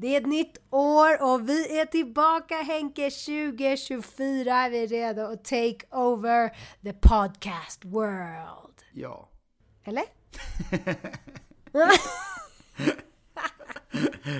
Det är ett nytt år och vi är tillbaka Henke 2024. Vi är redo att take over the podcast world. Ja. Eller?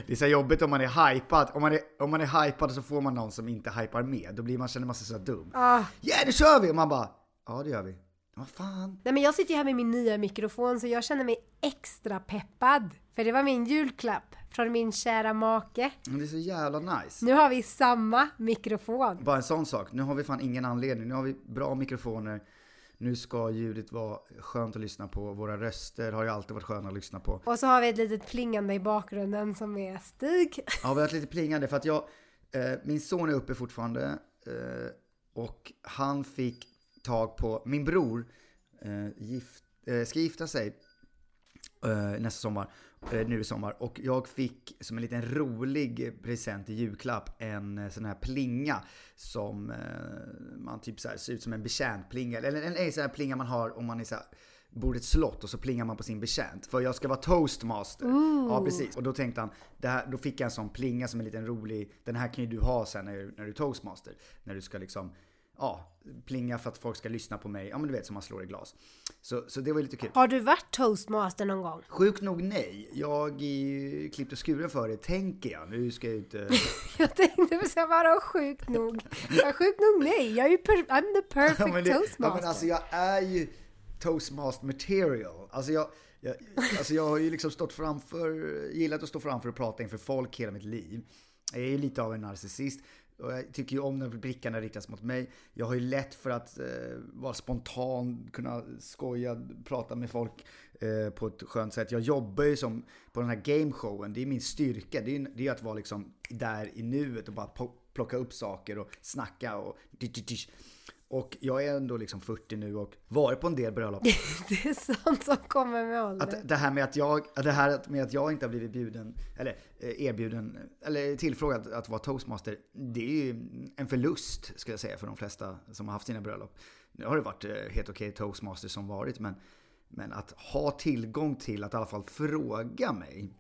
Det är så jobbigt om man är hypad. Om man är, om man är hypad så får man någon som inte hypar med. Då blir man, känner man sig så dum. Ah. Ja, yeah, nu kör vi! Och man bara, ja det gör vi. Vad fan? Nej men jag sitter ju här med min nya mikrofon så jag känner mig extra peppad. För det var min julklapp från min kära make. Det är så jävla nice. Nu har vi samma mikrofon. Bara en sån sak. Nu har vi fan ingen anledning. Nu har vi bra mikrofoner. Nu ska ljudet vara skönt att lyssna på. Våra röster har ju alltid varit sköna att lyssna på. Och så har vi ett litet plingande i bakgrunden som är Stig. Ja, vi har ett lite plingande för att jag, eh, min son är uppe fortfarande eh, och han fick tag på, min bror eh, gift, eh, ska gifta sig eh, nästa sommar, nu i sommar. Och jag fick som en liten rolig present i julklapp en eh, sån här plinga som eh, man typ så här, ser ut som en betjäntplinga. Eller en, en sån här plinga man har om man är så här, bor ett slott och så plingar man på sin betjänt. För jag ska vara toastmaster. Ja precis. Och då tänkte han, här, då fick jag en sån plinga som en liten rolig, den här kan ju du ha sen när, när du är toastmaster. När du ska liksom ja, plinga för att folk ska lyssna på mig. Ja men du vet som man slår i glas. Så, så det var lite kul. Har du varit toastmaster någon gång? Sjukt nog nej. Jag är ju klippt och skuren för det, tänker jag. Nu ska jag inte... Jag tänkte säga bara sjukt nog. Sjukt nog nej, jag är ju per- I'm the perfect Ja, det, toastmaster. ja, men alltså jag är ju toastmaster material. Alltså jag, jag, alltså jag har ju liksom stått framför, gillat att stå framför och prata inför folk hela mitt liv. Jag är ju lite av en narcissist. Och jag tycker ju om när blickarna riktas mot mig. Jag har ju lätt för att eh, vara spontan, kunna skoja, prata med folk eh, på ett skönt sätt. Jag jobbar ju som på den här gameshowen, det är min styrka. Det är ju det är att vara liksom där i nuet och bara plocka upp saker och snacka och och jag är ändå liksom 40 nu och varit på en del bröllop. Det är sånt som kommer med åldern. Att det här med att jag, det här med att jag inte har blivit bjuden, eller eh, erbjuden, eller tillfrågad att vara toastmaster, det är ju en förlust skulle jag säga för de flesta som har haft sina bröllop. Nu har det varit eh, helt okej toastmaster som varit, men, men att ha tillgång till att i alla fall fråga mig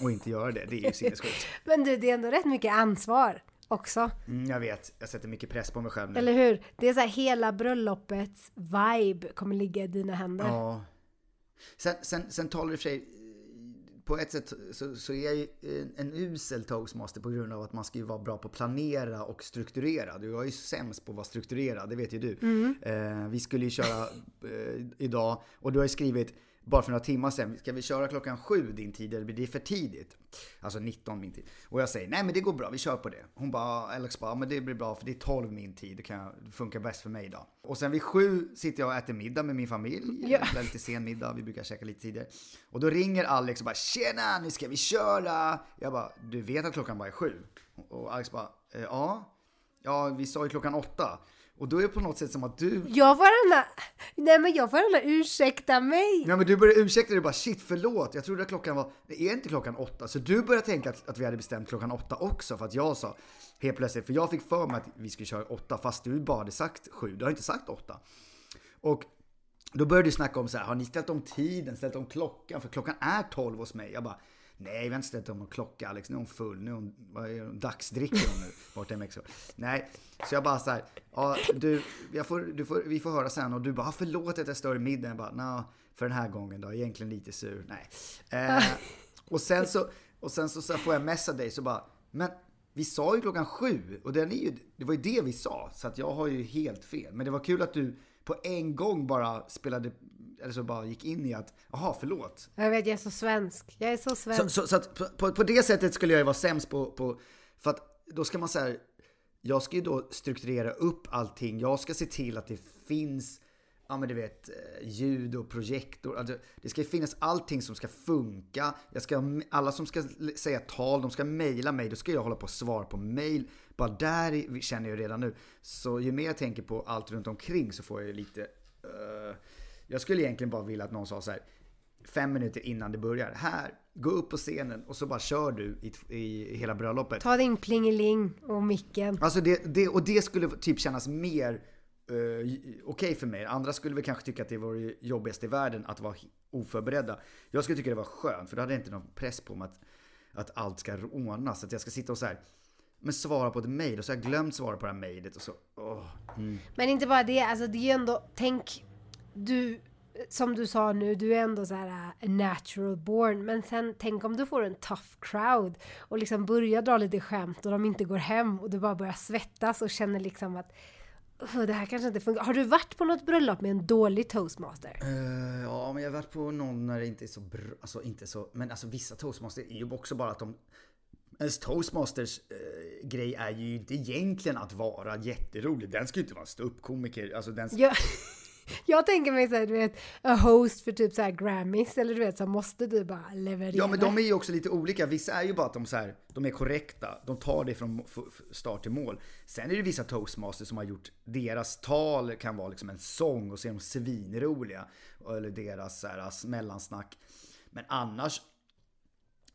och inte göra det, det är ju sinnessjukt. Men du, det är ändå rätt mycket ansvar också. Mm, jag vet, jag sätter mycket press på mig själv nu. Eller hur? Det är så här hela bröllopets vibe kommer ligga i dina händer. Ja. Sen, sen, sen talar och för sig, på ett sätt så, så är jag ju en, en usel toastmaster på grund av att man ska ju vara bra på att planera och strukturera. Du är ju sämst på att vara strukturerad, det vet ju du. Eh, vi skulle ju köra eh, idag och du har ju skrivit bara för några timmar sedan, ska vi köra klockan sju din tid eller blir det för tidigt? Alltså 19 min tid. Och jag säger, nej men det går bra, vi kör på det. Hon bara, Alex bara, men det blir bra för det är 12 min tid, det, kan, det funkar bäst för mig idag. Och sen vid sju sitter jag och äter middag med min familj, Ja. Det är lite sen middag, vi brukar käka lite tidigare. Och då ringer Alex och bara, tjena, nu ska vi köra! Jag bara, du vet att klockan bara är sju? Och Alex bara, eh, ja. Ja, vi sa ju klockan åtta. Och då är det på något sätt som att du Jag får gärna... Nej men jag får gärna ursäkta mig. Ja men du började ursäkta dig bara shit förlåt, jag trodde att klockan var, det är inte klockan åtta. Så du började tänka att, att vi hade bestämt klockan åtta också för att jag sa helt plötsligt, för jag fick för mig att vi skulle köra åtta fast du bara hade sagt sju, du har inte sagt åtta. Och då började du snacka om så här, har ni ställt om tiden, ställt om klockan? För klockan är tolv hos mig. Jag bara, nej vi har inte ställt om någon klocka Alex, nu är hon full, nu är hon, vad är hon, dagsdricker hon nu borta i Mexiko. Nej, så jag bara så här, ja du, får, du får, vi får höra sen och du bara, "Ah, förlåt att jag stör i middagen. Jag bara, nej, för den här gången då, egentligen lite sur, nej. Eh, och sen så, och sen så, så får jag messa dig så bara, men vi sa ju klockan sju och den är ju, det var ju det vi sa. Så att jag har ju helt fel. Men det var kul att du på en gång bara spelade, eller så bara gick in i att, jaha förlåt. Jag vet, jag är så svensk. Jag är så svensk. Så, så, så att på, på, det sättet skulle jag ju vara sämst på, på, för att då ska man säga, jag ska ju då strukturera upp allting. Jag ska se till att det finns, ja men du vet, eh, ljud och projektor. Alltså, det ska finnas allting som ska funka. Jag ska, alla som ska säga tal, de ska mejla mig. Då ska jag hålla på och svara på mejl. Bara där känner jag redan nu. Så ju mer jag tänker på allt runt omkring så får jag ju lite... eh, jag skulle egentligen bara vilja att någon sa så här fem minuter innan det börjar. Här, gå upp på scenen och så bara kör du i, i hela bröllopet. Ta din plingeling och micken. Alltså det, det, och det skulle typ kännas mer eh, okej för mig. Andra skulle väl kanske tycka att det var det jobbigaste i världen att vara oförberedda. Jag skulle tycka det var skönt för då hade jag inte någon press på mig att att allt ska ordnas. Att jag ska sitta och så här, men svara på ett mejl och så har jag glömt svara på det här mejlet och så, åh. Mm. Men inte bara det, alltså det är ju ändå, tänk, du, som du sa nu, du är ändå så här uh, natural born, men sen tänk om du får en tough crowd och liksom börjar dra lite skämt och de inte går hem och du bara börjar svettas och känner liksom att "Åh, det här kanske inte funkar. Har du varit på något bröllop med en dålig toastmaster? Eh, ja, men jag har varit på någon när det inte är så bra, alltså inte så, men alltså vissa toastmasters är ju också bara att de Ens toastmasters eh, grej är ju inte egentligen att vara jätterolig. Den ska ju inte vara en ståuppkomiker. Alltså den, Jag, jag tänker mig såhär, du vet, a host för typ såhär Grammys eller du vet, så måste du bara leverera. Ja men de är ju också lite olika. Vissa är ju bara att de, så här, de är korrekta. De tar det från start till mål. Sen är det vissa toastmasters som har gjort, deras tal kan vara liksom en sång och så är de svinroliga. Eller deras så här, mellansnack. Men annars,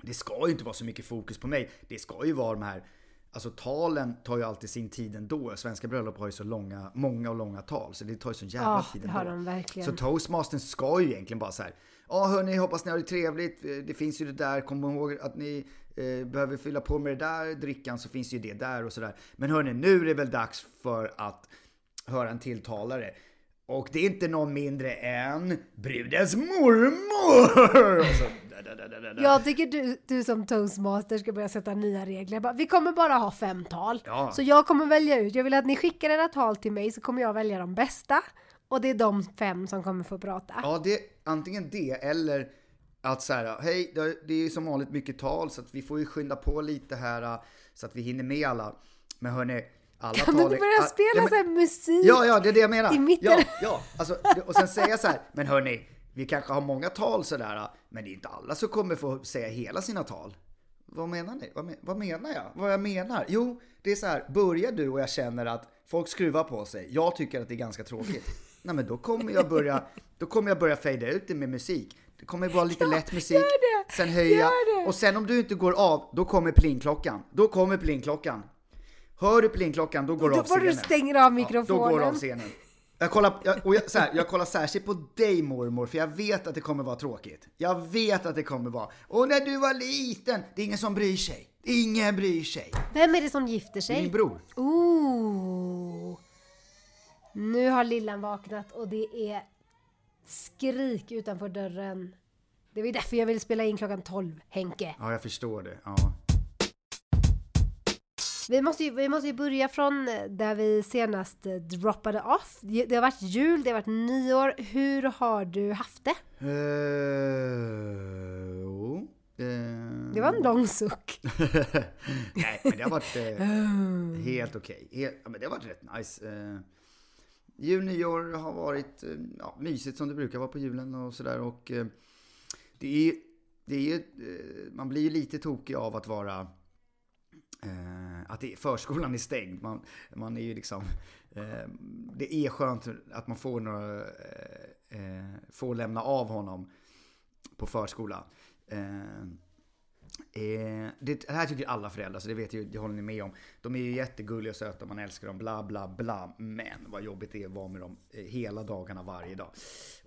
det ska ju inte vara så mycket fokus på mig. Det ska ju vara de här Alltså talen tar ju alltid sin tid ändå. Svenska bröllop har ju så långa, många och långa tal. Så det tar ju så jävla Ja, tid ändå. har de verkligen. Så toastmastern ska ju egentligen bara så här. Ja hörni, hoppas ni har det trevligt. Det finns ju det där. Kom ihåg att ni eh, behöver fylla på med det där drickan så finns ju det där och sådär. Men hörni, nu är det väl dags för att höra en tilltalare. Och det är inte någon mindre än brudens mormor! Jag tycker du, du som toastmaster ska börja sätta nya regler. Bara, Vi kommer bara ha fem tal. Ja. Så jag kommer välja ut, jag vill att ni skickar era tal till mig så kommer jag välja de bästa. Och det är de fem som kommer få prata. Ja, det, antingen det eller att så här, hej, det är ju som vanligt mycket tal så att vi får ju skynda på lite här så att vi hinner med alla. Men hörni, alla Kan du inte börja spela ja, men- så här musik? Ja, ja, det är det jag menar. I mitten. Ja, ja, alltså, och sen säga så här, men hörni, vi kanske har många tal sådär, men det är inte alla som kommer få säga hela sina tal. Vad menar ni? Vad, men, vad menar jag? Vad jag menar? Jo, det är så här, börjar du och jag känner att folk skruvar på sig, jag tycker att det är ganska tråkigt. Nej men då kommer jag börja, då kommer jag börja fejda ut det med musik. Det kommer vara lite lätt musik, sen det! och sen om du inte går av, då kommer plingklockan. Då kommer plingklockan. Hör du plingklockan, då går du Då av får du scenen. stänga av Ja, då mikrofonen. går du av scenen. Jag kollar, jag, och jag, så här, jag kollar särskilt på dig mormor, för jag vet att det kommer vara tråkigt. Jag vet att det kommer vara. Och när du var liten, det är ingen som bryr sig. Ingen bryr sig. Vem är det som gifter sig? Min bror. Ooh. Nu har lillan vaknat och det är skrik utanför dörren. Det var därför jag ville spela in klockan 12, Henke. Ja, jag förstår det. Ja. Vi måste, ju, vi måste ju börja från där vi senast eh, droppade off. Det har varit jul, det har varit nyår. Hur har du haft det? Eh, jo, eh, Det var en lång suck. Nej, men det har varit eh, helt okej. Helt- Ja, men det har varit rätt nice. Eh, jul, nyår har varit eh, ja, mysigt som det brukar vara på julen och sådär. Och eh, det är det är eh, man blir ju lite tokig av att vara eh, att det, förskolan är stängd. Man, man är ju liksom, eh, det är skönt att man får, några, eh, eh, får lämna av honom på förskola. Eh, Eh, det, det här tycker alla föräldrar, så det vet ju, det håller ni med om. De är ju jättegulliga och söta, man älskar dem, bla bla bla. Men vad jobbigt det är att vara med dem eh, hela dagarna varje dag.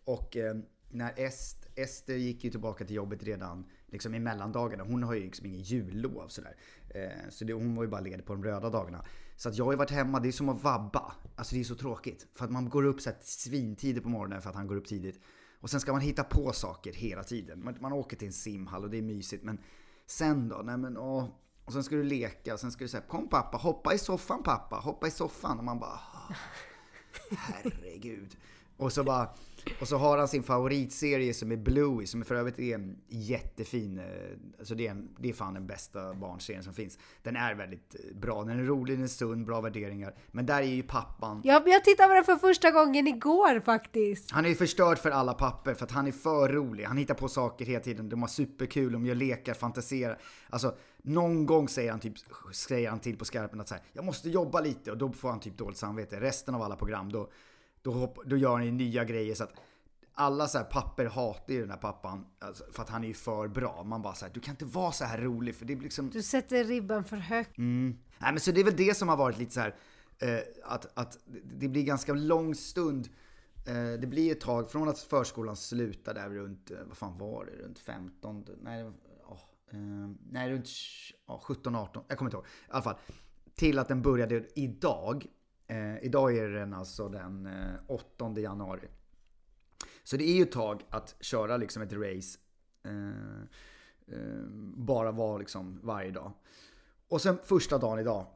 Och eh, när Est, Ester gick ju tillbaka till jobbet redan liksom i mellandagarna. Hon har ju liksom ingen jullov sådär. Eh, så det, hon var ju bara ledig på de röda dagarna. Så att jag har ju varit hemma, det är som att vabba. Alltså det är så tråkigt. För att man går upp så här svintidigt på morgonen för att han går upp tidigt. Och sen ska man hitta på saker hela tiden. Man, man åker till en simhall och det är mysigt. Men sen då? Nej men åh. Och sen ska du leka och sen ska du säga kom pappa, hoppa i soffan pappa, hoppa i soffan. Och man bara "Ah, herregud. Och så bara, och så har han sin favoritserie som är Bluey, som för övrigt är en jättefin, eh, alltså det är, en, det är fan den bästa barnserien som finns. Den är väldigt eh, bra, den är rolig, den är sund, bra värderingar. Men där är ju pappan, Jag, jag tittade på den för första gången igår faktiskt. han är ju förstörd för alla papper för att han är för rolig. Han hittar på saker hela tiden. De har superkul, de gör lekar, fantiserar. Alltså, någon gång säger han, typ, säger han till på skarpen att så här, jag måste jobba lite och då får han typ dåligt samvete. Resten av alla program, då, då, hopp, då gör han ju nya grejer så att alla så här papper hatar ju den här pappan alltså, för att han är ju för bra. Man bara så här, du kan inte vara så här rolig för det blir liksom... Du sätter ribban för högt. Mm. Nej men så det är väl det som har varit lite så här eh, att, att det blir ganska lång stund. Eh, det blir ett tag från att förskolan slutar där runt, eh, vad fan var det, runt 15, nej, åh, eh, nej runt ja, 17, 18, jag kommer inte ihåg. I alla fall. Till att den började idag. Eh, idag är den alltså den eh, 8 januari. Så det är ju ett tag att köra liksom ett race. Eh, eh, bara vara liksom varje dag. Och sen första dagen idag.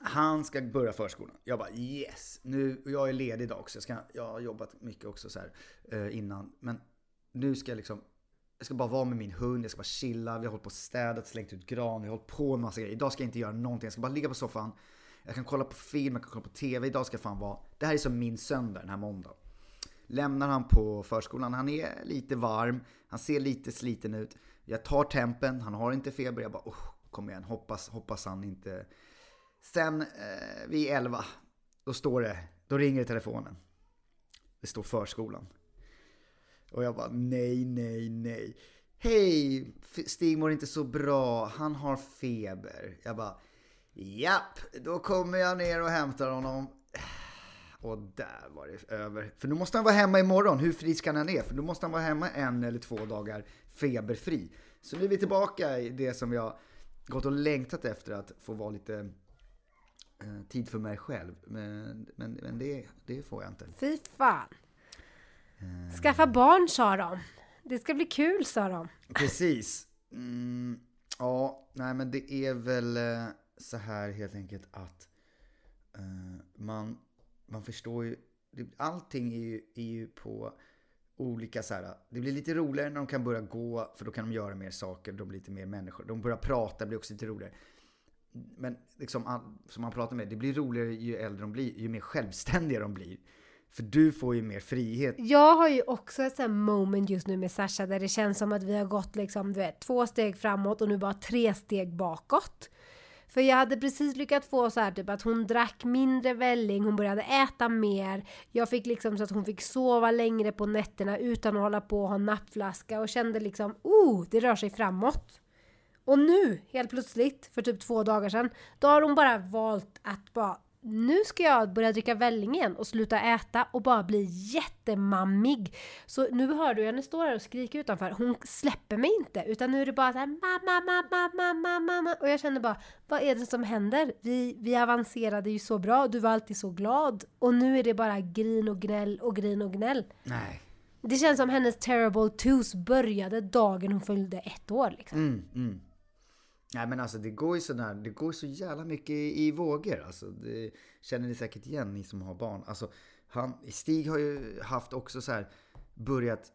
Han ska börja förskolan. Jag bara yes! Nu, jag är ledig idag också. Jag, ska, jag har jobbat mycket också så här eh, innan. Men nu ska jag liksom jag ska bara vara med min hund, jag ska bara chilla, vi har hållit på och städat, slängt ut gran, vi har hållit på med massa grejer. Idag ska jag inte göra någonting, jag ska bara ligga på soffan. Jag kan kolla på film, jag kan kolla på TV. Idag ska jag fan vara... Det här är som min söndag den här måndagen. Lämnar han på förskolan, han är lite varm, han ser lite sliten ut. Jag tar tempen, han har inte feber, jag bara oh, kom igen, hoppas, hoppas han inte... Sen eh, vid 11, då står det, då ringer telefonen. Det står förskolan. Och jag bara nej, nej, nej. Hej, Stig mår inte så bra, han har feber. Jag bara japp, då kommer jag ner och hämtar honom. Och där var det över. För nu måste han vara hemma imorgon, hur frisk han än är. För nu måste han vara hemma en eller två dagar feberfri. Så nu är vi tillbaka i det som jag gått och längtat efter att få vara lite eh, tid för mig själv. Men, men, men det, det får jag inte. Fy fan. Skaffa barn sa de. Det ska bli kul sa de. Precis. Mm, ja, nej men det är väl eh, så här helt enkelt att uh, man, man förstår ju, allting är ju, är ju på olika så här, det blir lite roligare när de kan börja gå för då kan de göra mer saker, de blir lite mer människor. De börjar prata, det blir också lite roligare. Men liksom, som man pratar med, det blir roligare ju äldre de blir, ju mer självständiga de blir. För du får ju mer frihet. Jag har ju också ett sånt moment just nu med Sasha där det känns som att vi har gått liksom, du vet, två steg framåt och nu bara tre steg bakåt. För jag hade precis lyckats få så här typ att hon drack mindre välling, hon började äta mer. Jag fick liksom så att hon fick sova längre på nätterna utan att hålla på och ha nappflaska och kände liksom, oh, det rör sig framåt. Och nu, helt plötsligt, för typ två dagar sedan, då har hon bara valt att bara nu ska jag börja dricka välling igen och sluta äta och bara bli jättemammig. Så nu hör du henne stå där och skrika utanför. Hon släpper mig inte utan nu är det bara så här mamma, mamma, mamma, mamma. Och jag känner bara, vad är det som händer? Vi, vi avancerade ju så bra, du var alltid så glad. Och nu är det bara grin och gnäll och grin och gnäll. Nej. Det känns som hennes terrible twos började dagen hon följde ett år liksom. Mm, mm. Nej men alltså det går ju sådär, det går så jävla mycket i, i vågor. Alltså, det känner ni säkert igen ni som har barn. Alltså, han, Stig har ju haft också så här börjat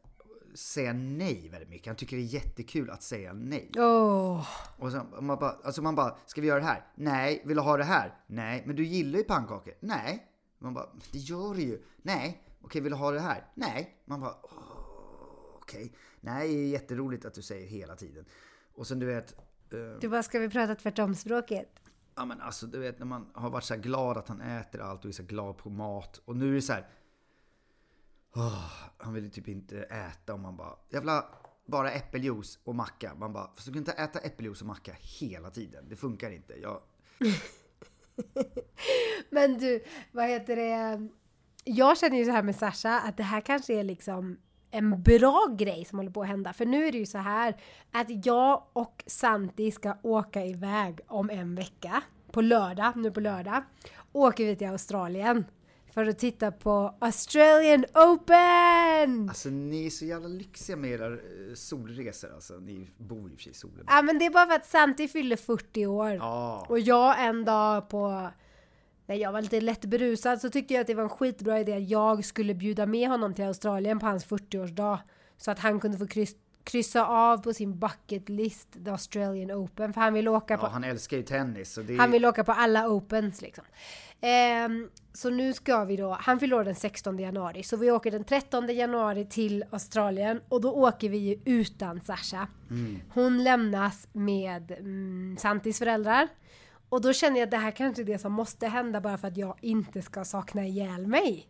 säga nej väldigt mycket. Han tycker det är jättekul att säga nej. Oh. Och så, man, bara, alltså man bara, ska vi göra det här? Nej. Vill du ha det här? Nej. Men du gillar ju pannkakor? Nej. Man bara, det gör du ju. Nej. Okej, vill du ha det här? Nej. Man bara, okej. Nej, det är jätteroligt att du säger hela tiden. Och sen du vet, du bara, ska vi prata tvärtomspråket? Ja men alltså du vet när man har varit så glad att han äter allt och är så glad på mat. Och nu är det så här. Oh, han vill typ inte äta och man bara, jävla bara äppeljuice och macka. Man bara, fast du kan inte äta äppeljuice och macka hela tiden. Det funkar inte. Jag... men du, vad heter det? Jag känner ju så här med Sasha att det här kanske är liksom en bra grej som håller på att hända. För nu är det ju så här att jag och Santi ska åka iväg om en vecka. På lördag, nu på lördag. Åker vi till Australien. För att titta på Australian Open! Alltså ni är så jävla lyxiga med era eh, solresor alltså. Ni bor ju i och för sig i solen. Ja men det är bara för att Santi fyller 40 år. Ja. Och jag en dag på när jag var lite lätt berusad så tyckte jag att det var en skitbra idé att jag skulle bjuda med honom till Australien på hans 40-årsdag. Så att han kunde få kryss, kryssa av på sin bucket list The Australian Open. För han vill åka på... Ja, han älskar ju tennis. Så det... Han vill åka på alla Opens liksom. Um, så nu ska vi då, han fyller den 16 januari, så vi åker den 13 januari till Australien och då åker vi ju utan Sasha. Mm. Hon lämnas med mm, Santis föräldrar och då känner jag att det här kanske är det som måste hända bara för att jag inte ska sakna ihjäl mig.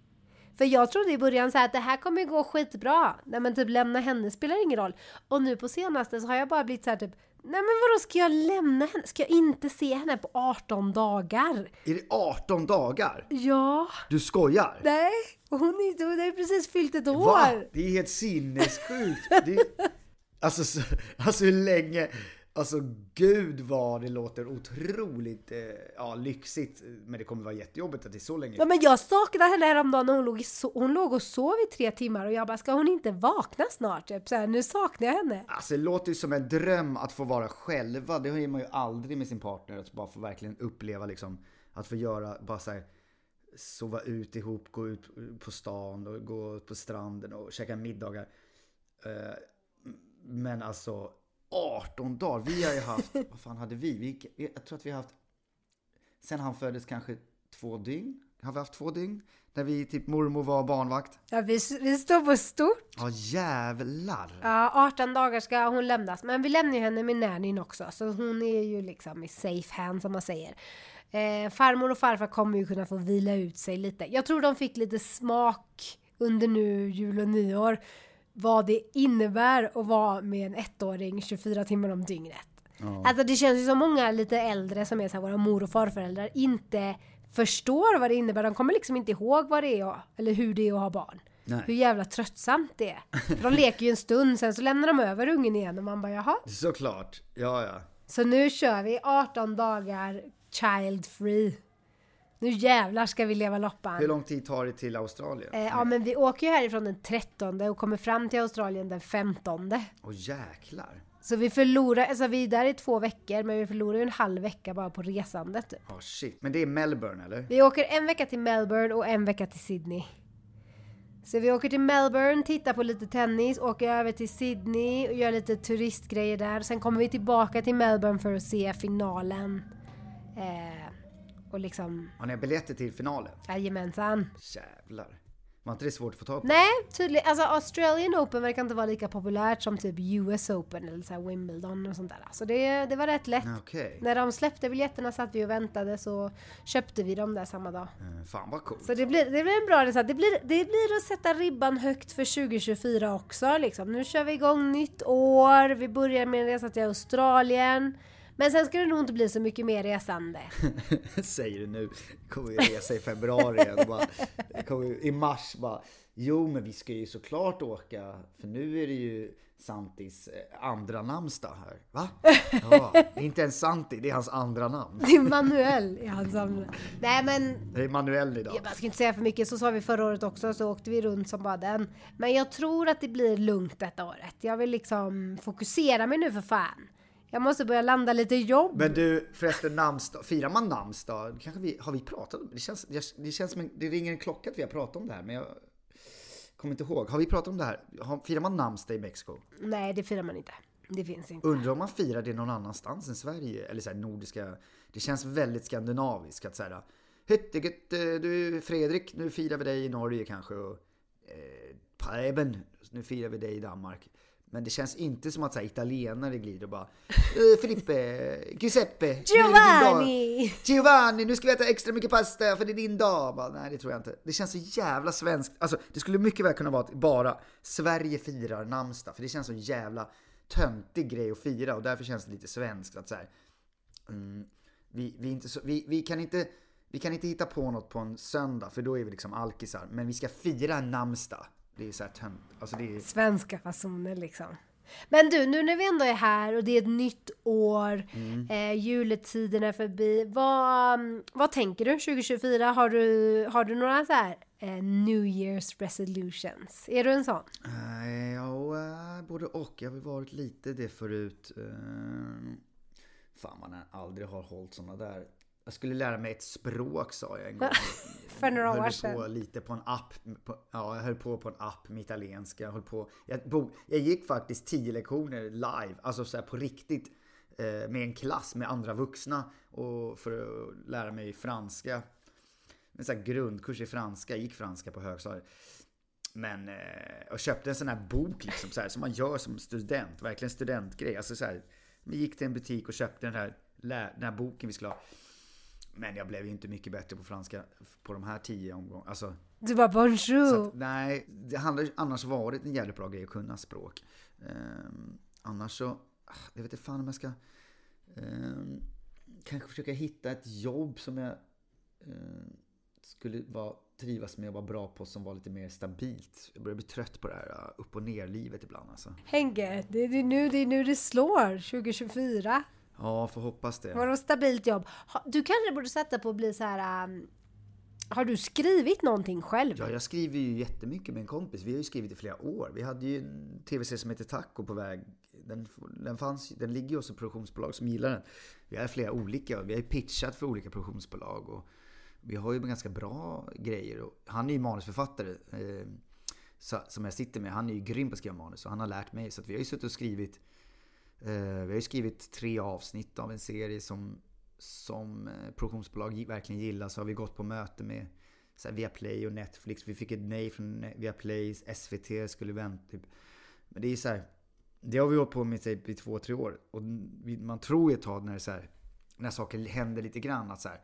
För jag trodde i början så att det här kommer gå skitbra. Nej men typ lämna henne spelar ingen roll. Och nu på senaste så har jag bara blivit så här typ Nej men vadå ska jag lämna henne? Ska jag inte se henne på 18 dagar? Är det 18 dagar? Ja. Du skojar? Nej, hon, är, hon ju precis fyllt ett år. Va? Det är helt sinnessjukt. Det, Alltså, så, alltså hur länge... Alltså gud vad det låter otroligt eh, ja, lyxigt. Men det kommer vara jättejobbigt att det är så länge. Ja, men jag saknade henne häromdagen när hon låg, so- hon låg och sov i tre timmar och jag bara, ska hon inte vakna snart? Typ. Så här, nu saknar jag henne. Alltså det låter ju som en dröm att få vara själva. Det har man ju aldrig med sin partner. Att bara få verkligen uppleva liksom. Att få göra, bara så här, sova ut ihop, gå ut på stan och gå på stranden och käka middagar. Eh, Men alltså 18 dagar. Vi har ju haft, vad fan hade vi? vi? Jag tror att vi har haft, sen han föddes kanske två dygn. Har vi haft två dygn? När vi, typ mormor var barnvakt. Ja, vi, vi står på stort. Ja jävlar. Ja, 18 dagar ska hon lämnas. Men vi lämnar ju henne med nannyn också, så hon är ju liksom i safe hand som man säger. Eh, farmor och farfar kommer ju kunna få vila ut sig lite. Jag tror de fick lite smak under nu jul och nyår vad det innebär att vara med en ettåring 24 timmar om dygnet. Ja. Alltså det känns ju som många lite äldre som är så här, våra mor och farföräldrar inte förstår vad det innebär. De kommer liksom inte ihåg vad det är, eller hur det är att ha barn. Nej. Hur jävla tröttsamt det är. För de leker ju en stund, sen så lämnar de över ungen igen och man bara jaha. Såklart. Ja, ja. Så nu kör vi 18 dagar child free. Nu jävlar ska vi leva loppan. Hur lång tid tar det till Australien? Eh, ja men vi åker ju härifrån den 13 och kommer fram till Australien den 15. Åh jäklar. Så vi förlorar, alltså vi är där i två veckor men vi förlorar ju en halv vecka bara på resandet. Typ. Ja shit. Men det är Melbourne eller? Vi åker en vecka till Melbourne och en vecka till Sydney. Så vi åker till Melbourne, tittar på lite tennis, åker över till Sydney och gör lite turistgrejer där. Sen kommer vi tillbaka till Melbourne för att se finalen. Eh, och liksom, Har ni biljetter till finalen? jajamensan. Jävlar. Var inte det svårt att få tag på? Nej, tydligen. Alltså Australian Open verkar inte vara lika populärt som typ US Open eller så Wimbledon och sånt där. Så det, det var rätt lätt. Okej. När de släppte biljetterna satt vi och väntade så köpte vi dem där samma dag. Eh, Fan vad coolt. Så det blir, det blir en bra resa. Det blir, det blir att sätta ribban högt för 2024 också. Liksom. Nu kör vi igång nytt år. Vi börjar med en resa till Australien. Men sen ska det nog inte bli så mycket mer resande. Säger du nu. Kommer vi resa i februari igen. Bara, kommer vi, I mars bara. Jo men vi ska ju såklart åka. För nu är det ju Santis eh, andra namnsdag här. Va? Ja, det är inte ens Santi, det är hans andra namn. Det är Manuel i hans samling. Nej men Det är Manuel idag. Jag ska inte säga för mycket, så sa vi förra året också, så åkte vi runt som bara den. Men jag tror att det blir lugnt detta året. Jag vill liksom fokusera mig nu för fan. Jag måste börja landa lite jobb. Men du, förresten namnsdag. Firar man namnsdag? Kanske vi, har vi pratat om det? Känns, det känns som en, det ringer en klocka att vi har pratat om det här, men jag kommer inte ihåg. Har vi pratat om det här? Firar man namnsdag i Mexiko? Nej, det firar man inte. Det finns inte. Undrar om man firar det någon annanstans än Sverige? Eller så här nordiska. Det känns väldigt skandinaviskt att säga Hyttegött, du Fredrik, nu firar vi dig i Norge kanske. Och, eh, Preben, nu firar vi dig i Danmark. Men det känns inte som att så här, italienare glider och bara eh, Filippe, Giuseppe, nu är det din dag." Giovanni! Giovanni, nu ska vi äta extra mycket pasta för det är din dag. Bara, nej, det tror jag inte. Det känns så jävla svenskt. Alltså, det skulle mycket väl kunna vara att bara Sverige firar namnsdag. För det känns så jävla töntig grej att fira och därför känns det lite svenskt att så här, mm, vi, vi, inte så, vi, vi, kan inte, vi kan inte hitta på något på en söndag för då är vi liksom alkisar. Men vi ska fira en namnsdag. Det är så här tönt. Alltså det är, Svenska fasoner liksom. Men du, nu när vi ändå är här och det är ett nytt år, eh, juletiden är förbi. Vad, mm, vad tänker du 2024? Har du, har du några så här eh, New Year's resolutions? Är du en sån? Nej, ja, eh, både och. Jag har väl varit lite det förut. Eh, Fan, man aldrig har hållit såna där. Jag skulle lära mig ett språk sa jag en gång. För några höll år på sedan. lite på en app. På, ja, jag höll på på en app med italienska. Jag, höll på, jag, bo, jag gick faktiskt tio lektioner live, alltså så på riktigt. Eh, med en klass med andra vuxna och för att lära mig franska. En sån grundkurs i franska, jag gick franska på högstadiet. Men, eh, jag köpte en sån här bok liksom så här, som man gör som student, verkligen studentgrej. Alltså så här, vi gick till en butik och köpte den här, den här boken vi skulle ha. Men jag blev inte mycket bättre på franska på de här tio omgångarna. Alltså, Du bara bonjour! att, nej, det hade annars varit en jävligt bra grej att kunna språk. Ehm, annars så, ah, jag vet inte fan om jag ska... ehm, kanske försöka hitta ett jobb som jag ehm, skulle vara trivas med att vara bra på som var lite mer stabilt. Jag börjar bli trött på det här upp och ner livet ibland alltså. Henke, det är, nu, det är nu det slår 2024. Ja, får hoppas det. Vadå stabilt jobb? Du kanske borde sätta på att bli så här... Um, har du skrivit någonting själv? Ja, jag skriver ju jättemycket med en kompis. Vi har ju skrivit i flera år. Vi hade ju en tv-serie som heter Taco på väg. Den, den, fanns, den ligger ju hos ett produktionsbolag som gillar den. Vi har flera olika. Vi har ju pitchat för olika produktionsbolag. Och vi har ju ganska bra grejer. Och han är ju manusförfattare. Eh, som jag sitter med. Han är ju grym på att skriva manus. Och han har lärt mig. Så vi har ju suttit och skrivit Eh, vi har ju skrivit tre avsnitt av en serie som, som eh, produktionsbolag verkligen gillar. Så har vi gått på möte med så här, Viaplay och Netflix. Vi fick ett nej från Viaplay, SVT skulle vänta. Typ. Men det är så här, Det har vi hållit på med typ, i två, tre år. Och man tror ju ett tag när, det så här, när saker händer lite grann att så här,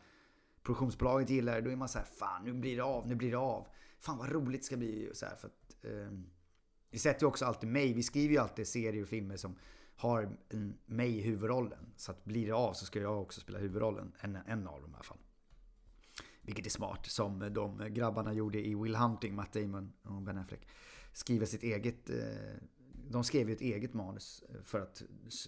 produktionsbolaget gillar det. Då är man så här, fan nu blir det av, nu blir det av. Fan vad roligt det ska bli. Så här, för att, eh, vi sätter ju också alltid mig. Vi skriver ju alltid serier och filmer som har mig i huvudrollen. Så att blir det av så ska jag också spela huvudrollen. En, en av dem i alla fall. Vilket är smart. Som de grabbarna gjorde i Will Hunting, Matt Damon och Ben Affleck. Skriva sitt eget... Eh, de skrev ju ett eget manus eh, för att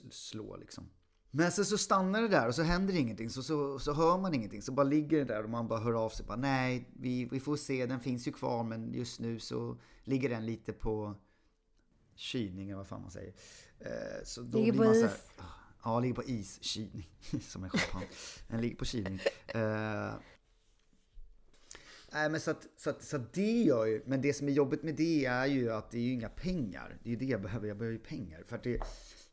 slå liksom. Men sen så stannar det där och så händer ingenting. Så, så, så hör man ingenting. Så bara ligger det där och man bara hör av sig. Bara, Nej, vi, vi får se. Den finns ju kvar men just nu så ligger den lite på kylning eller vad fan man säger. Eh, så då ligger blir man på is? Här, ja, ligger på is. Kylning. Som en champagne. Den ligger på kylning. Uh, Nej men så att, så, att, så att det gör ju, men det som är jobbigt med det är ju att det är ju inga pengar. Det är ju det jag behöver, jag behöver ju pengar. För att det,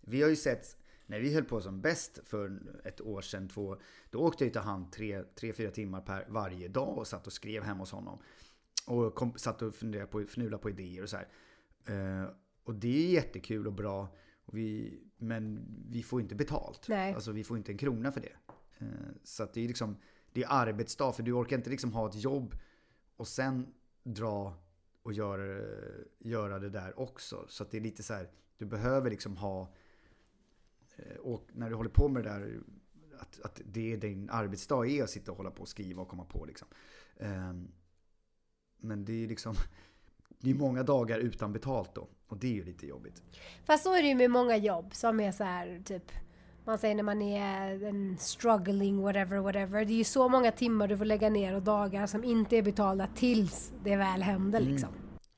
vi har ju sett, när vi höll på som bäst för ett år sedan, två, då åkte jag till han tre, tre, fyra timmar per varje dag och satt och skrev hemma hos honom. Och kom, satt och funderade på, fnulade på idéer och så här. Uh, och det är jättekul och bra. Vi, men vi får inte betalt. Nej. Alltså vi får inte en krona för det. Eh, så att det är liksom, det är arbetsdag. För du orkar inte liksom ha ett jobb och sen dra och göra, göra det där också. Så att det är lite så här, du behöver liksom ha, eh, och när du håller på med det där, att, att det är din arbetsdag är att sitta och hålla på och skriva och komma på liksom. Ehm, men det är liksom, det är många dagar utan betalt då. Och det är ju lite jobbigt. Fast så är det ju med många jobb som är så här typ man säger när man är en struggling whatever whatever. Det är ju så många timmar du får lägga ner och dagar som inte är betalda tills det väl händer mm. liksom.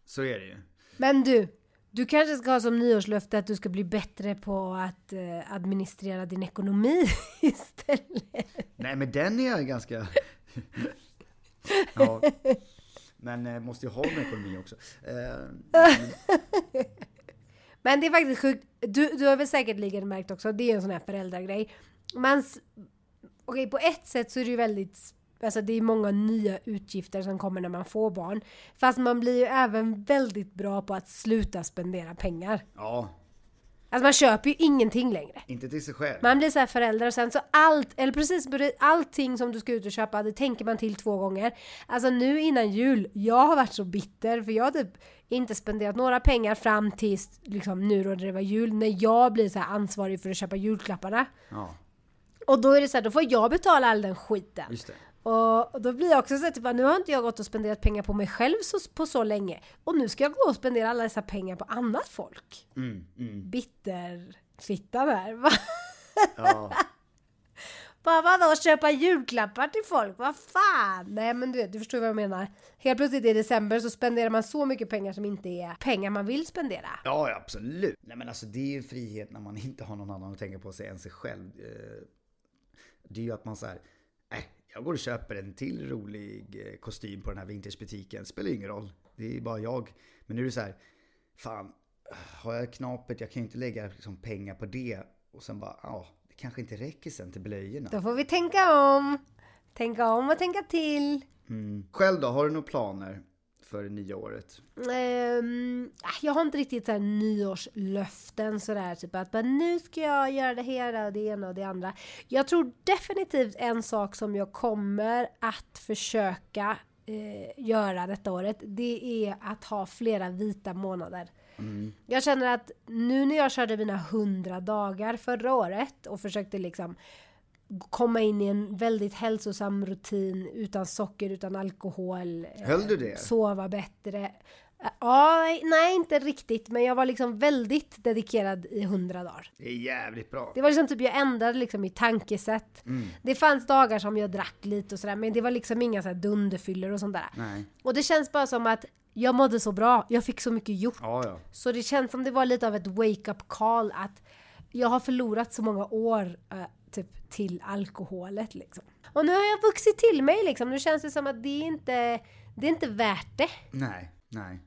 Så är det ju. Men du, du kanske ska ha som nyårslöfte att du ska bli bättre på att uh, administrera din ekonomi istället. Nej men den är jag ganska... ja. Men eh, måste ju ha en ekonomi också. Eh, men det är faktiskt sjukt. Du, du har väl säkerligen märkt också, det är en sån här föräldragrej. Man, okej, okay, på ett sätt så är det ju väldigt Alltså det är många nya utgifter som kommer när man får barn. Fast man blir ju även väldigt bra på att sluta spendera pengar. Ja, Alltså man köper ju ingenting längre. Inte till sig själv. Man blir så här förälder och sen så allt, eller precis allting som du ska ut och köpa, det tänker man till två gånger. Alltså nu innan jul, jag har varit så bitter för jag har typ inte spenderat några pengar fram tills liksom nu då det var jul, när jag blir så ansvarig för att köpa julklapparna. Ja. Och då är det så här, då får jag betala all den skiten. Och då blir jag också så att typ, nu har inte jag gått och spenderat pengar på mig själv så, på så länge. Och nu ska jag gå och spendera alla dessa pengar på annat folk. Mm, mm. Bitterfitta där. Va? Ja. Bara vadå, köpa julklappar till folk? Vad fan? Nej men du du förstår vad jag menar. Helt plötsligt i december så spenderar man så mycket pengar som inte är pengar man vill spendera. Ja, absolut. Nej men alltså det är ju frihet när man inte har någon annan att tänka på sig än sig själv. Eh, det är ju att man så här, äh, jag går och köper en till rolig eh, kostym på den här vintagebutiken. Spelar ingen roll. Det är bara jag. Men nu är det så här, fan, har jag knapet, jag kan ju inte lägga liksom pengar på det. Och sen bara, ja, det kanske inte räcker sen till blöjorna. Då får vi tänka om. Tänka om och tänka till. Mm. Själv då, har du några planer? För det nya året? Um, jag har inte riktigt så här nyårslöften sådär, typ att nu ska jag göra det här och det ena och det andra. Jag tror definitivt en sak som jag kommer att försöka eh, göra detta året, det är att ha flera vita månader. Mm. Jag känner att nu när jag körde mina hundra dagar förra året och försökte liksom komma in i en väldigt hälsosam rutin utan socker, utan alkohol. eh, Höll du det? Sova bättre. Eh, Ja, nej inte riktigt, men jag var liksom väldigt dedikerad i hundra dagar. Det är jävligt bra. Det var liksom typ, jag ändrade liksom mitt tankesätt. Mm. Det fanns dagar som jag drack lite och sådär, men det var liksom inga så här dunderfyllor och sånt där. Nej. Och det känns bara som att jag mådde så bra, jag fick så mycket gjort. Ja, ja. Så det känns som det var lite av ett wake-up call att jag har förlorat så många år eh, typ till alkoholet liksom. Och nu har jag vuxit till mig liksom. Nu känns det som att det är inte, det är inte värt det. Nej, nej.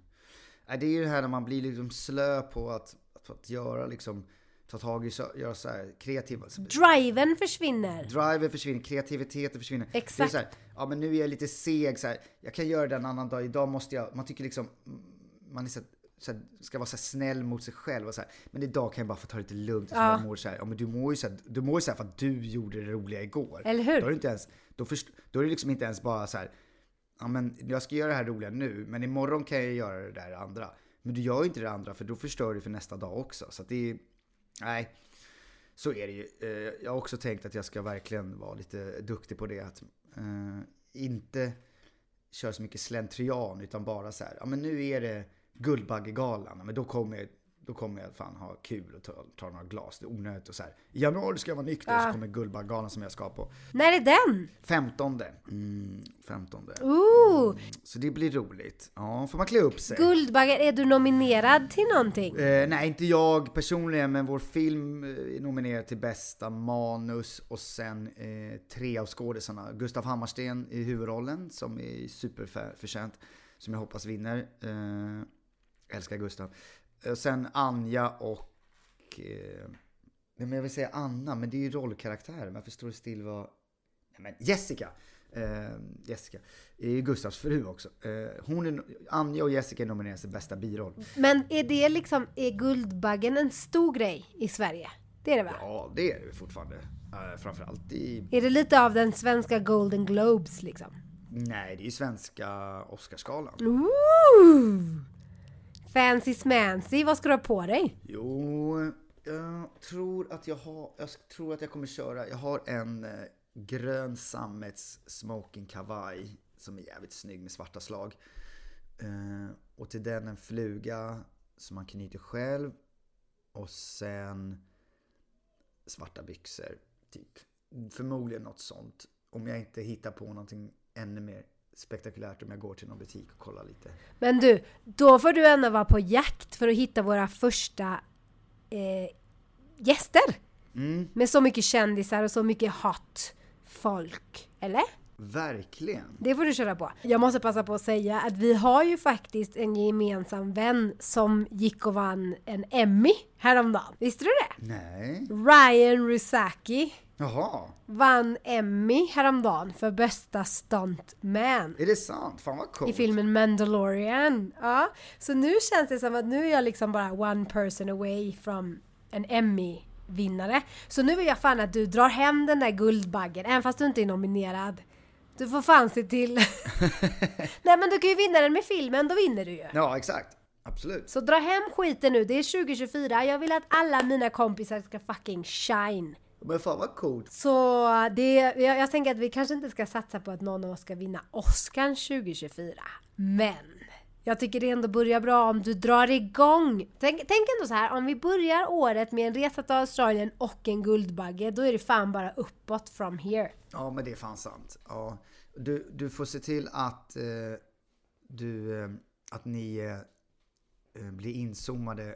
Nej, Det är ju det här när man blir liksom slö på att, att göra liksom, ta tag i, så- göra så här kreativa. Driven försvinner. Driven försvinner, kreativiteten försvinner. Exakt. Det är så här, ja men nu är jag lite seg så här, jag kan göra det en annan dag, idag måste jag, man tycker liksom, man är så, här- så här, ska vara så här snäll mot sig själv och så här, men idag kan jag bara få ta det lite lugnt. Ja. Jag mår så här, ja men du mår ju så här, du mår ju så för att du gjorde det roliga igår. Eller hur? Då är det inte ens, då, först, då är det liksom inte ens bara så här, ja men jag ska göra det här roliga nu, men imorgon kan jag göra det där andra. Men du gör ju inte det andra för då förstör du för nästa dag också. Så att det är, nej. Så är det ju. Eh, Jag har också tänkt att jag ska verkligen vara lite duktig på det. Att eh, inte köra så mycket slentrian utan bara så här, ja men nu är det Guldbaggegalan, men då kommer jag, då kommer jag fan ha kul och ta, ta några glas. Det är onödigt och så här. I januari ska jag vara nykter Ja. så kommer Guldbaggegalan som jag ska på. När är den? 15. Mm, 15. Ooh! Så det blir roligt. Ja, får man klä upp sig. Guldbaggar, är du nominerad till någonting? Eh, nej, inte jag personligen, men vår film eh, är nominerad till bästa manus och sen eh, tre av skådisarna. Gustav Hammarsten i huvudrollen, som är superförtjänt, som jag hoppas vinner. Eh, älskar Gustav. Och sen Anja och... Eh, men jag vill säga Anna, men det är ju rollkaraktären. Varför står det still vad... Nej, men Jessica! Eh, Jessica är ju Gustavs fru också. Eh, hon är, Anja och Jessica är nominerade till bästa biroll. Men är det liksom, är Guldbaggen en stor grej i Sverige? Det är det va? Ja, det är det fortfarande. Uh, framförallt i... Är det lite av den svenska Golden Globes liksom? Nej, det är ju svenska Oscarsgalan. Ooh! Fancy smancy, vad ska du ha på dig? Jo, jag tror att jag har... Jag tror att jag kommer köra... Jag har en eh, grön sammets smoking kavaj som är jävligt snygg med svarta slag. Eh, och till den en fluga som man knyter själv. Och sen svarta byxor. Typ. Förmodligen något sånt. Om jag inte hittar på någonting ännu mer spektakulärt om jag går till någon butik och kollar lite. Men du, då får du ändå vara på jakt för att hitta våra första eh, gäster. Mm, Med så mycket kändisar och så mycket hot folk. Eller? verkligen. Det får du köra på. Jag måste passa på att säga att vi har ju faktiskt en gemensam vän som gick och vann en Emmy häromdagen. Visste du det? Nej. Ryan Rusaki Jaha. vann Emmy häromdagen för bästa stuntman. Är det sant? Fan vad coolt. I filmen Mandalorian. Ja, så nu känns det som att nu är jag liksom bara one person away from en Emmy-vinnare. Så nu vill jag fan att du drar hem den där Guldbaggen, även fast du inte är nominerad. Du får fan se till... Nej men du kan ju vinna den med filmen, då vinner du ju. Ja, exakt. Absolut. Så dra hem skiten nu, det är 2024. Jag vill att alla mina kompisar ska fucking shine. Men fan vad coolt. Så det, jag, jag tänker att vi kanske inte ska satsa på att någon av oss ska vinna Oscar 2024. Men jag tycker det ändå börjar bra om du drar igång. Tänk, tänk ändå så här, om vi börjar året med en resa till Australien och en Guldbagge, då är det fan bara uppåt from here. Ja, men det är fan sant. Ja. Du, du får se till att, eh, du, eh, att ni eh, blir inzoomade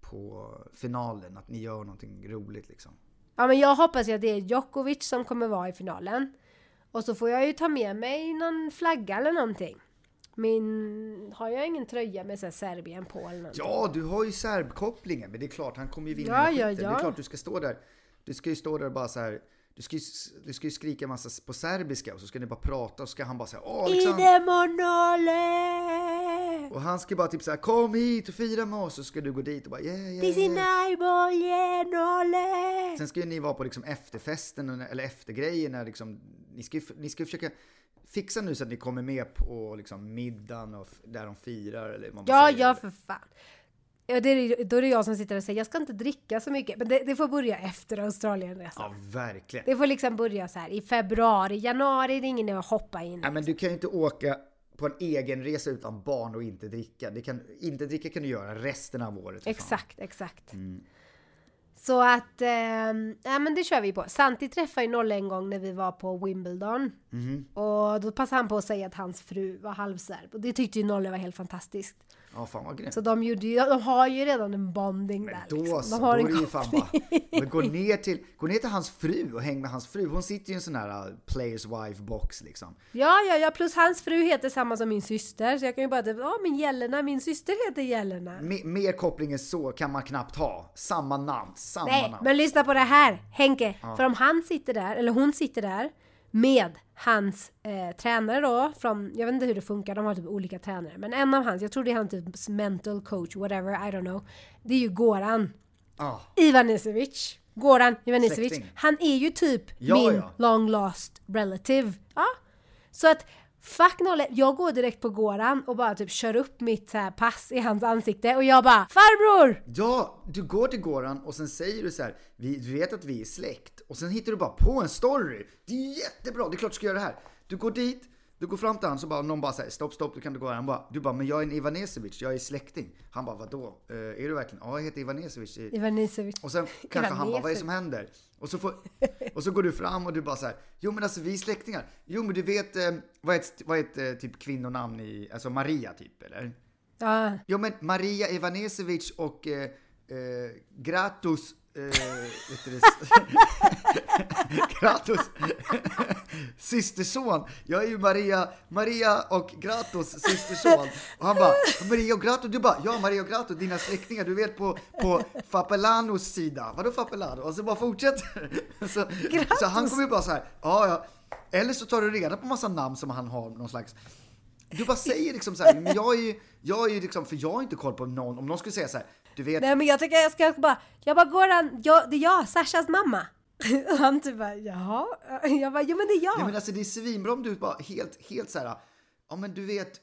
på finalen. Att ni gör någonting roligt liksom. Ja men jag hoppas ju att det är Djokovic som kommer vara i finalen. Och så får jag ju ta med mig någon flagga eller någonting. Min... Har jag ingen tröja med så Serbien på eller någonting? Ja, du har ju serbkopplingen, men det är klart, han kommer ju vinna Ja, ja, ja. Det är klart du ska stå där. Du ska ju stå där och bara så här. Du ska ju, du ska ju skrika massa på serbiska och så ska ni bara prata och så ska han bara säga Åh Alexander! Idemonole! Och han ska bara typ såhär kom hit och fira med oss så ska du gå dit och bara yeah, yeah, yeah. Disinaiboljenole! Sen ska ju ni vara på liksom efterfesten och- eller eftergrejerna liksom. Ni ska ju ni ska försöka fixa nu så att ni kommer med på liksom middagen och där de firar eller vad man Ja, säger. ja för fan. Ja, det är, då är det jag som sitter och säger jag ska inte dricka så mycket. Men det, det får börja efter Australienresan. Ja, verkligen. Det får liksom börja så här i februari, januari, det är ingen att hoppa in. Nej, men du kan ju inte åka på en egen resa utan barn och inte dricka. Det kan, inte dricka kan du göra resten av året. för fan. Exakt, exakt. Så att, eh, ja men det kör vi på. Santi träffade ju Nolle en gång när vi var på Wimbledon. Och då passade han på att säga att hans fru var halvserb. Och det tyckte ju Nolle var helt fantastiskt. Ja, fan vad grymt. Så de, gjorde ju, de har ju redan en bonding där. Då liksom. så, De då har är en ju fan bara, men gå ner, till, gå ner till hans fru och häng med hans fru. Hon sitter ju i en sån här uh, players wife box liksom. Ja, ja, ja, plus hans fru heter samma som min syster. Så jag kan ju bara, typ, ja min Jelena, min syster heter Jelena. Me- mer koppling än så kan man knappt ha. Samma namn, samma Nej, namn. men lyssna på det här Henke. För om han sitter där, eller hon sitter där med hans eh, tränare då, från, jag vet inte hur det funkar, de har typ olika tränare. Men en av hans, jag tror det är han typ mental coach, whatever, I don't know. Det är ju Goran Ah, Ivanisevic. Goran Ivanisevic. Släkting. Han är ju typ Ja, min ja. long lost relative. Ja. Så att Fuck nolle, jag går direkt på Goran och bara typ kör upp mitt så pass i hans ansikte och jag bara Farbror! Ja, du går till Goran och sen säger du så här, vi, du vet att vi är släkt. Och sen hittar du bara på en story. Det är ju jättebra, det är klart du ska göra det här. Du går dit, du går fram till honom så bara någon bara säger stopp, stopp, du kan inte gå här. Han bara, du bara, men jag är en Ivanesevic, jag är släkting. Han bara, vadå? Eh, är du verkligen? Ja, jag heter Ivanesevic. Ivanisevic. Och sen kanske han bara, vad är det som händer? Och så, får, och så går du fram och du bara så här, jo men alltså vi är släktingar. Jo men du vet, eh, vad är ett, vad är ett eh, typ kvinnonamn i, alltså Maria typ eller? Ja, Jo men Maria Ivanesevic och eh, eh, Gratus eh, vet du det? Gratus systerson. Jag är ju Maria, Maria och Gratus systerson. Och han bara, Maria och Gratus, du bara, ja Maria och Gratus, dina släktingar, du vet på, på Fapelanos sida. Vadå Fapelano? Och så bara fortsätter så, så han kommer ju bara så här, ja ja. Eller så tar du reda på massa namn som han har någon slags du bara säger liksom så här, men jag är ju, jag är ju liksom, för jag har inte koll på någon, om någon skulle säga så här, du vet, Nej men jag tycker jag ska bara, jag bara Goran, jag, det är jag, Sashas mamma. Och han typ bara, jaha? Jag bara, jo men det är jag. nej men alltså det är svinbra om du bara helt, helt så här, ja men du vet,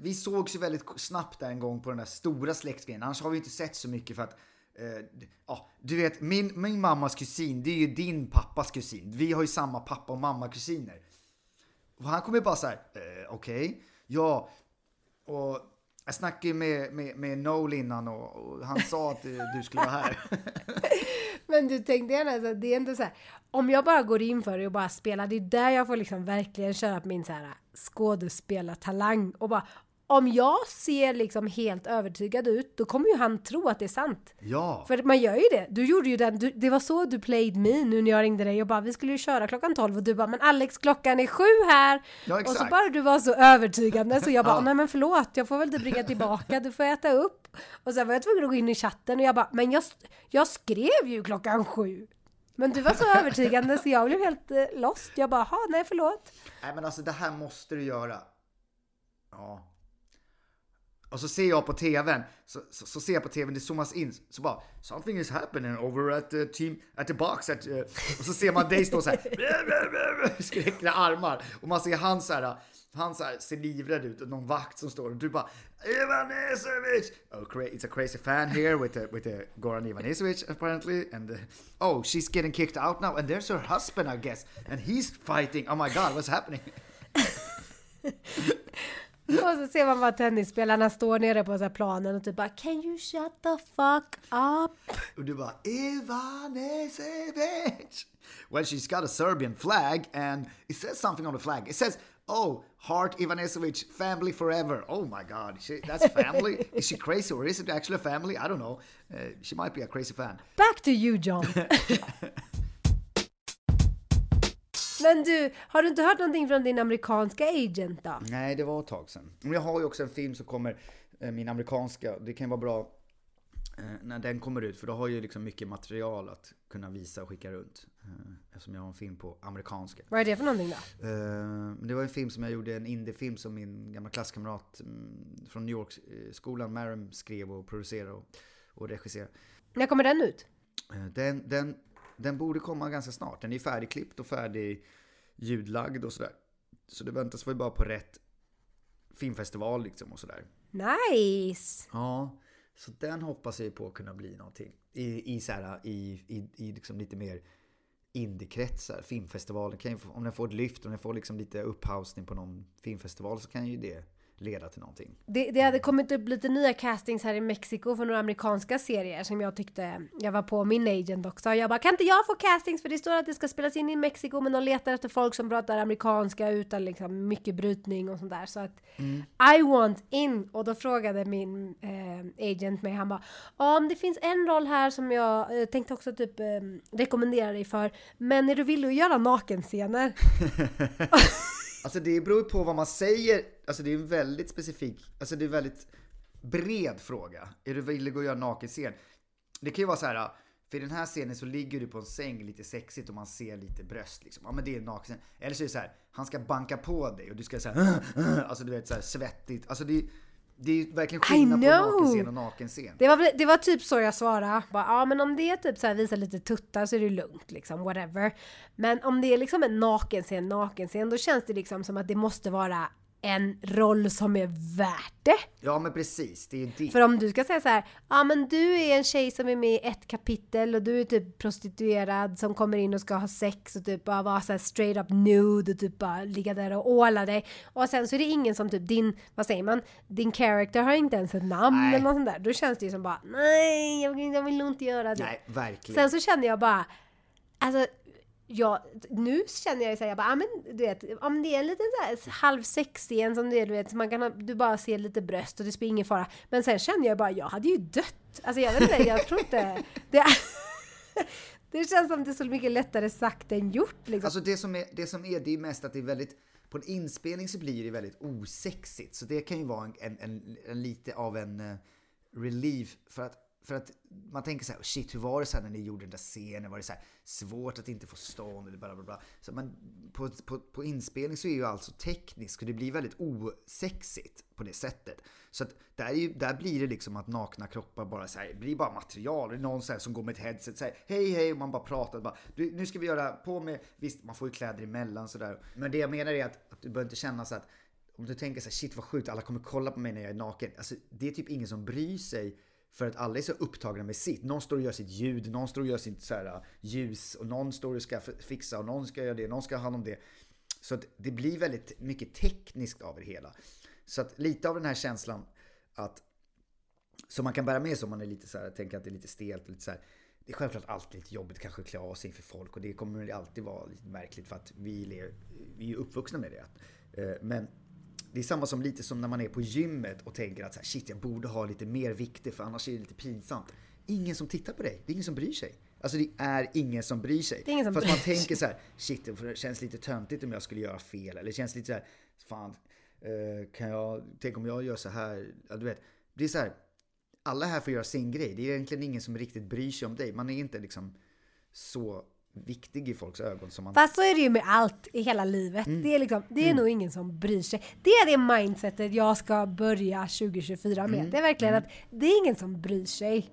vi sågs ju väldigt snabbt där en gång på den där stora släktgrejen, annars har vi inte sett så mycket för att eh, ja, du vet, min, min mammas kusin, det är ju din pappas kusin. Vi har ju samma pappa och mamma kusiner. Och han kommer ju bara så här, eh, okej, ja, och jag snackade ju med, med, med Noel innan och, och han sa att eh, du skulle vara här. Men du tänkte gärna, alltså, det är ändå så här, om jag bara går in för det och bara spelar, det är där jag får liksom verkligen köra på min så här skådespelartalang och bara om jag ser liksom helt övertygad ut, då kommer ju han tro att det är sant. Ja, För man gör ju det. Du gjorde ju den, du, det var så du played me nu när jag ringde dig och bara vi skulle ju köra klockan 12 och du bara men Alex klockan är sju här! Ja, och så exakt. bara du var så övertygande så jag bara Ja. nej men förlåt jag får väl inte bringa tillbaka, du får äta upp. Och sen var jag tvungen att gå in i chatten och jag bara men jag, jag skrev ju klockan sju! Men du var så övertygande så jag blev helt eh, lost. Jag bara, "Ha, nej förlåt. nej men alltså det här måste du göra. Ja. Och så ser jag på tvn, så, så, så ser jag på tvn, det zoomas in, så bara Something is happening over at the team, at the box, at, uh, och så ser man dig stå så här, skräckliga armar. Och man ser han så här, han så här ser livrädd ut och någon vakt som står och du bara Ivanisevic! Oh, it's a crazy fan here with the, with the Goran Ivanisevic apparently and the, oh she's getting kicked out now and there's her husband I guess and he's fighting, oh my god what's happening? Och så ser man bara tennisspelarna står nere på så planen och typ bara Can you shut the fuck up? Och du bara Ivanisevic! Well, she's got a Serbian flag and it says something on the flag. It says, oh, Heart Ivanisevic, family forever. Oh my god, she, that's family? is she crazy or is it actually a family? I don't know. Uh, she might be a crazy fan. Back to you John. Men du, har du inte hört någonting från din amerikanska agent då? Nej, det var ett tag sedan. Men jag har ju också en film som kommer, eh, min amerikanska, det kan vara bra eh, när den kommer ut, för då har jag ju liksom mycket material att kunna visa och skicka runt. Eh, eftersom jag har en film på amerikanska. Vad är det för någonting då? Det var en film som jag gjorde, en indiefilm som min gamla klasskamrat mm, från New York-skolan, Maram, skrev och producerade och, och regisserade. När kommer den ut? Den, den, den borde komma ganska snart. Den är färdigklippt och färdig ljudlagd och sådär. Så det väntas väl bara på rätt filmfestival liksom och sådär. Nice! Ja, Så den hoppas jag på att kunna bli någonting. I, i, så här, i, i, i liksom lite mer indiekretsar. Filmfestivalen kan ju, om den får ett lyft, om den får liksom lite upphausning på någon filmfestival så kan ju det leda till någonting. Det, det hade kommit upp lite nya castings här i Mexiko för några amerikanska serier som jag tyckte, jag var på min agent också. Jag bara, kan inte jag få castings? För det står att det ska spelas in i Mexiko men de letar efter folk som pratar amerikanska utan liksom mycket brytning och sånt där. Så att I want in! Och då frågade min eh, agent mig, han bara, om det finns en roll här som jag eh, tänkte också typ eh, rekommendera dig för, men är du villig att göra nakenscener? Alltså det beror på vad man säger. Alltså det är en väldigt specifik, alltså det är en väldigt bred fråga. Är du villig att göra nakenscen? Det kan ju vara så här, för i den här scenen så ligger du på en säng lite sexigt och man ser lite bröst liksom. Ja men det är en nakenscen. Eller så är det så här, han ska banka på dig och du ska säga alltså du vet så här svettigt. Alltså det är, det är verkligen skillnad på nakenscen och nakenscen. Det var, det var typ så jag svarade. Bara, ja men om det är typ så här visa lite tuttar så är det lugnt liksom, whatever. Men om det är liksom en nakenscen, nakenscen, då känns det liksom som att det måste vara en roll som är värt det. Ja men precis, det är ju det. För om du ska säga så här, ja men du är en tjej som är med i ett kapitel och du är typ prostituerad som kommer in och ska ha sex och typ bara vara så här straight up nude och typ bara ligga där och åla dig. Och sen så är det ingen som typ din, vad säger man, din character har inte ens ett namn Nej. eller något sånt där. Då känns det ju som bara, nej jag vill, jag vill inte göra det. Nej, verkligen. Sen så kände jag bara, alltså Ja, nu känner jag ju såhär, jag bara, ah, men du vet, om det är en liten så här halvsexscen som det är, du vet, man kan ha, du bara ser lite bröst och det spelar ingen fara. Men sen känner jag bara, jag hade ju dött. Alltså jag vet inte, jag tror inte, det, det känns som det är så mycket lättare sagt än gjort liksom. Alltså det som är, det som är, det är mest att det är väldigt, på en inspelning så blir det väldigt osexigt. Så det kan ju vara en, en, en, en lite av en eh, relief för att, för att man tänker så här, oh, shit hur var det så när ni gjorde den där scenen? Var det så här svårt att inte få stånd eller bla bla bla. Så man, på, på, på inspelning så är ju alltså tekniskt och det blir väldigt osexigt på det sättet. Så att där, är ju, där blir det liksom att nakna kroppar bara så här, blir bara material. Det är någon så här som går med ett headset säger hej hej och man bara pratar. Bara, du, nu ska vi göra på med, visst man får ju kläder emellan sådär. Men det jag menar är att, att du behöver inte känna så att om du tänker så här, shit vad sjukt, alla kommer kolla på mig när jag är naken. Alltså det är typ ingen som bryr sig för att alla är så upptagna med sitt. Någon står och gör sitt ljud, någon står och gör sitt så här, äh, ljus och någon står och ska fixa och någon ska göra det, någon ska ha hand om det. Så att det blir väldigt mycket tekniskt av det hela. Så att lite av den här känslan att som man kan bära med sig om man är lite så här, tänker att det är lite stelt och lite så här. Det är självklart alltid lite jobbigt kanske att klä av sig inför folk och det kommer alltid vara lite märkligt för att vi, lever, vi är uppvuxna med det. Eh, men det är samma som lite som när man är på gymmet och tänker att så här, shit jag borde ha lite mer vikter för annars är det lite pinsamt. Ingen som tittar på dig, det är ingen som bryr sig. Alltså det är ingen som bryr sig. Det är ingen som Fast bryr man sig. tänker så här, shit det känns lite töntigt om jag skulle göra fel. Eller det känns lite så här, fan, eh, kan jag, tänk om jag gör så här. Ja, du vet, det är så här, alla här får göra sin grej. Det är egentligen ingen som riktigt bryr sig om dig. Man är inte liksom så viktig i folks ögon som man... Fast så är det ju med allt i hela livet. Mm. Det är, liksom, det är nog ingen som bryr sig. Det är det mindsetet jag ska börja 2024 med. Mm. Det är verkligen att det är ingen som bryr sig.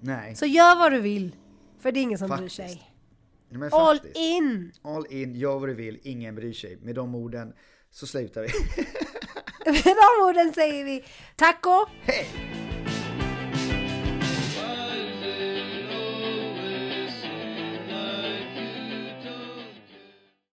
Nej, Så gör vad du vill. För det är ingen som Faktiskt. bryr sig. men All faktiskt. in! All in, gör vad du vill, ingen bryr sig. Med de orden så slutar vi. Med de orden säger vi tack och Hej!